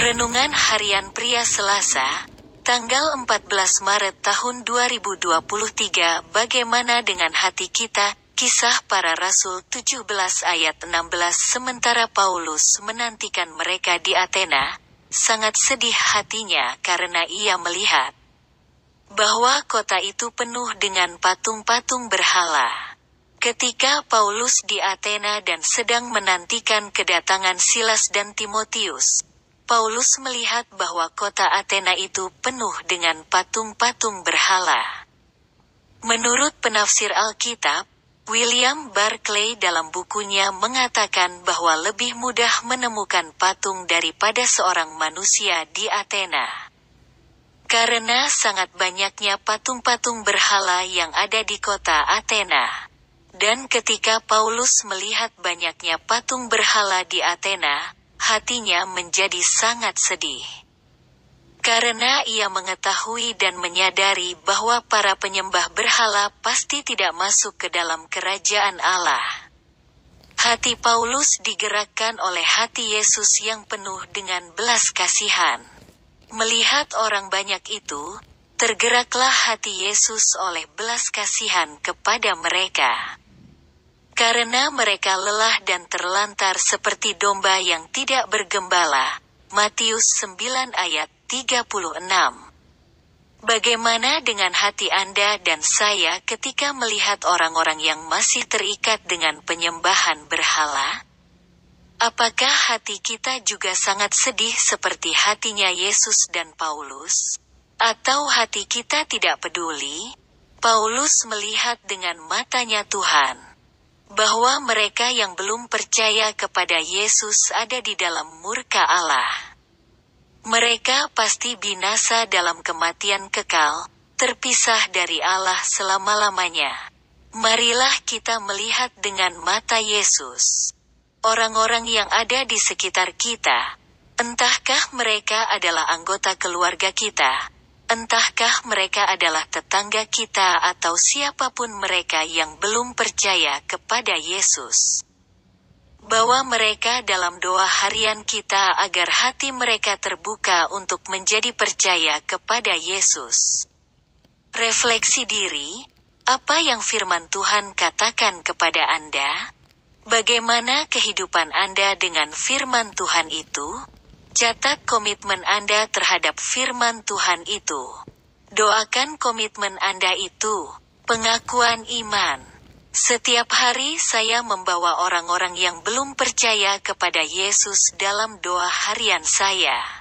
Renungan Harian Pria Selasa, tanggal 14 Maret tahun 2023 Bagaimana dengan hati kita? Kisah para Rasul 17 ayat 16 Sementara Paulus menantikan mereka di Athena, sangat sedih hatinya karena ia melihat bahwa kota itu penuh dengan patung-patung berhala. Ketika Paulus di Athena dan sedang menantikan kedatangan Silas dan Timotius, Paulus melihat bahwa kota Athena itu penuh dengan patung-patung berhala. Menurut penafsir Alkitab, William Barclay dalam bukunya mengatakan bahwa lebih mudah menemukan patung daripada seorang manusia di Athena. Karena sangat banyaknya patung-patung berhala yang ada di kota Athena. Dan ketika Paulus melihat banyaknya patung berhala di Athena, hatinya menjadi sangat sedih. Karena ia mengetahui dan menyadari bahwa para penyembah berhala pasti tidak masuk ke dalam kerajaan Allah. Hati Paulus digerakkan oleh hati Yesus yang penuh dengan belas kasihan. Melihat orang banyak itu, tergeraklah hati Yesus oleh belas kasihan kepada mereka. Karena mereka lelah dan terlantar seperti domba yang tidak bergembala. Matius 9 ayat 36 Bagaimana dengan hati Anda dan saya ketika melihat orang-orang yang masih terikat dengan penyembahan berhala? Apakah hati kita juga sangat sedih seperti hatinya Yesus dan Paulus? Atau hati kita tidak peduli? Paulus melihat dengan matanya Tuhan bahwa mereka yang belum percaya kepada Yesus ada di dalam murka Allah. Mereka pasti binasa dalam kematian kekal, terpisah dari Allah selama-lamanya. Marilah kita melihat dengan mata Yesus. Orang-orang yang ada di sekitar kita, entahkah mereka adalah anggota keluarga kita, Entahkah mereka adalah tetangga kita atau siapa pun mereka yang belum percaya kepada Yesus. Bawa mereka dalam doa harian kita agar hati mereka terbuka untuk menjadi percaya kepada Yesus. Refleksi diri, apa yang firman Tuhan katakan kepada Anda? Bagaimana kehidupan Anda dengan firman Tuhan itu? Catat komitmen Anda terhadap firman Tuhan itu. Doakan komitmen Anda itu, pengakuan iman. Setiap hari saya membawa orang-orang yang belum percaya kepada Yesus dalam doa harian saya.